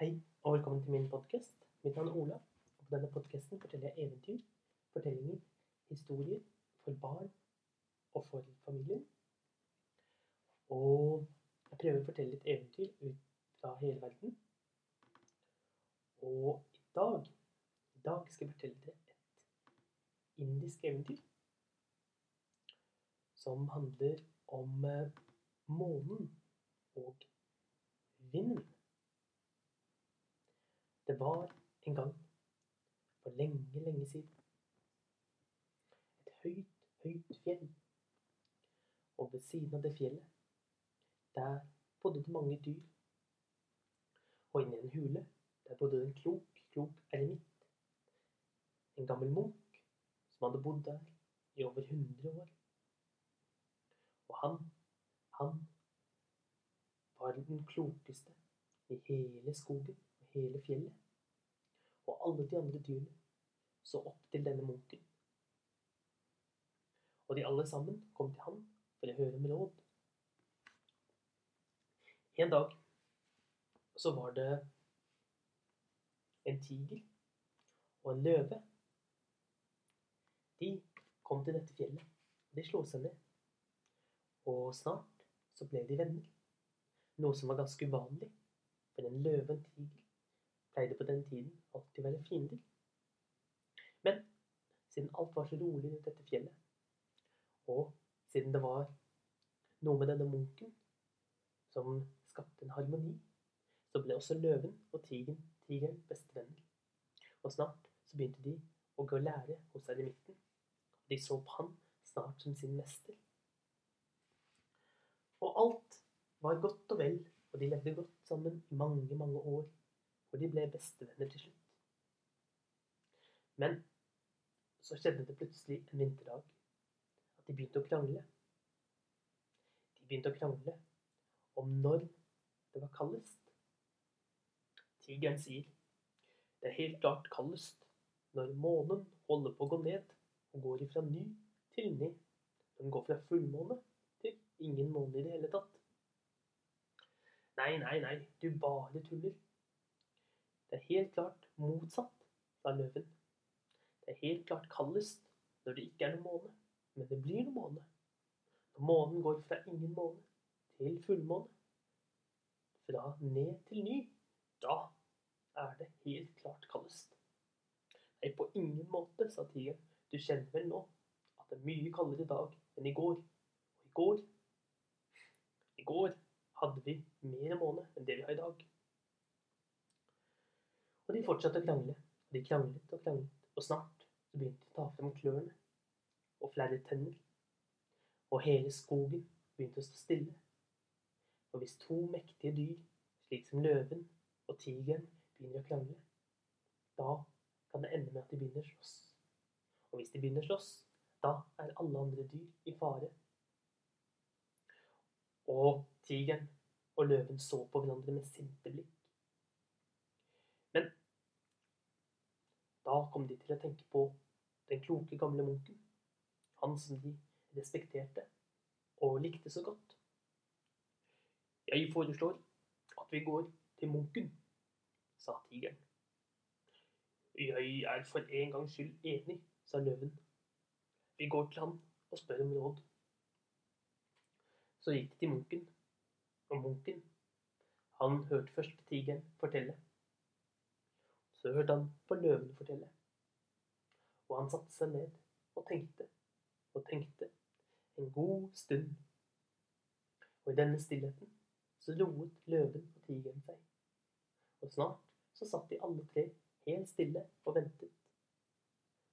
Hei, og velkommen til min podkast. Mitt navn er Ola. Og på denne podkasten forteller jeg eventyr, fortellinger, historier for barn og for familien. Og jeg prøver å fortelle litt eventyr ut fra hele verden. Og i dag, i dag skal jeg fortelle dere et indisk eventyr som handler om eh, månen og vinden. Det var en gang, for lenge, lenge siden, et høyt, høyt fjell. Og ved siden av det fjellet, der bodde det mange dyr. Og inni en hule, der bodde det en klok, klok eremitt. En gammel munk som hadde bodd der i over 100 år. Og han, han var den klokeste i hele skogen og hele fjellet. Og alle de andre dyrene så opp til denne munken. Og de alle sammen kom til ham for å høre om råd. En dag så var det en tiger og en løve. De kom til dette fjellet. De slo seg ned. Og snart så ble de venner. Noe som var ganske uvanlig. For en løve og en tiger pleide på den tiden alltid å være fiender. Men siden alt var så rolig rundt dette fjellet, og siden det var noe med denne munken som skapte en harmoni, så ble også løven og tigeren, tigeren bestevenner. Og snart så begynte de å gå og lære hos eremitten. De så på han snart som sin mester. Og alt var godt og vel, og de levde godt sammen i mange, mange år. Og de ble bestevenner til slutt. Men så skjedde det plutselig en vinterdag at de begynte å krangle. De begynte å krangle om når det var kaldest. Tigeren sier det er helt klart kaldest når månen holder på å gå ned og går ifra ny til ny. Den går fra fullmåne til ingen måne i det hele tatt. Nei, nei, nei, du bare tuller. Det er helt klart motsatt, sa løven. Det er helt klart kaldest når det ikke er noen måne, men det blir noen måne. Når månen går fra ingen måne til fullmåne, fra ned til ny, da er det helt klart kaldest. Nei, på ingen måte, sa tigeren. Du kjenner vel nå at det er mye kaldere i dag enn i går. Og i går I går hadde vi mer måne enn det vi har i dag. De fortsatte å krangle. De kranglet og kranglet. Og snart begynte de å ta frem klørne og flere tenner. Og hele skogen begynte å stå stille. Og hvis to mektige dyr, slik som løven og tigeren, begynner å krangle, da kan det ende med at de begynner å slåss. Og hvis de begynner å slåss, da er alle andre dyr i fare. Og tigeren og løven så på hverandre med sinte blikk. Men da kom de til å tenke på den kloke, gamle munken. Han som de respekterte og likte så godt. Jeg foreslår at vi går til munken, sa tigeren. Jeg er for en gangs skyld enig, sa løven. Vi går til han og spør om råd. Så gikk de til munken, og munken, han hørte først tigeren fortelle. Så hørte han på løven fortelle. Og han satte seg ned og tenkte og tenkte en god stund. Og i denne stillheten så roet løven og tigeren seg. Og snart så satt de alle tre helt stille og ventet.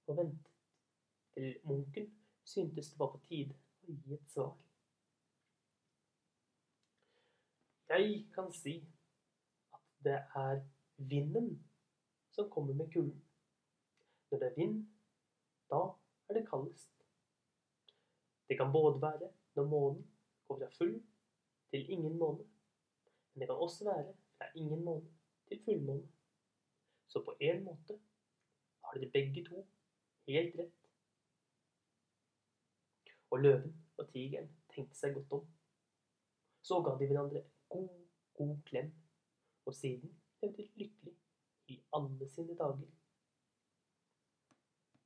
Og ventet til munken syntes det var på tide å gi et svar. Jeg kan si at det er vinden som kommer med kulden. Når det er vind, da er det kaldest. Det kan både være når månen går fra full til ingen måne, men det kan også være fra ingen måne til fullmåne. Så på en måte har dere begge to helt rett. Og løven og tigeren tenkte seg godt om. Så ga de hverandre en god, god klem, og siden levde lykkelig i alle sine dager.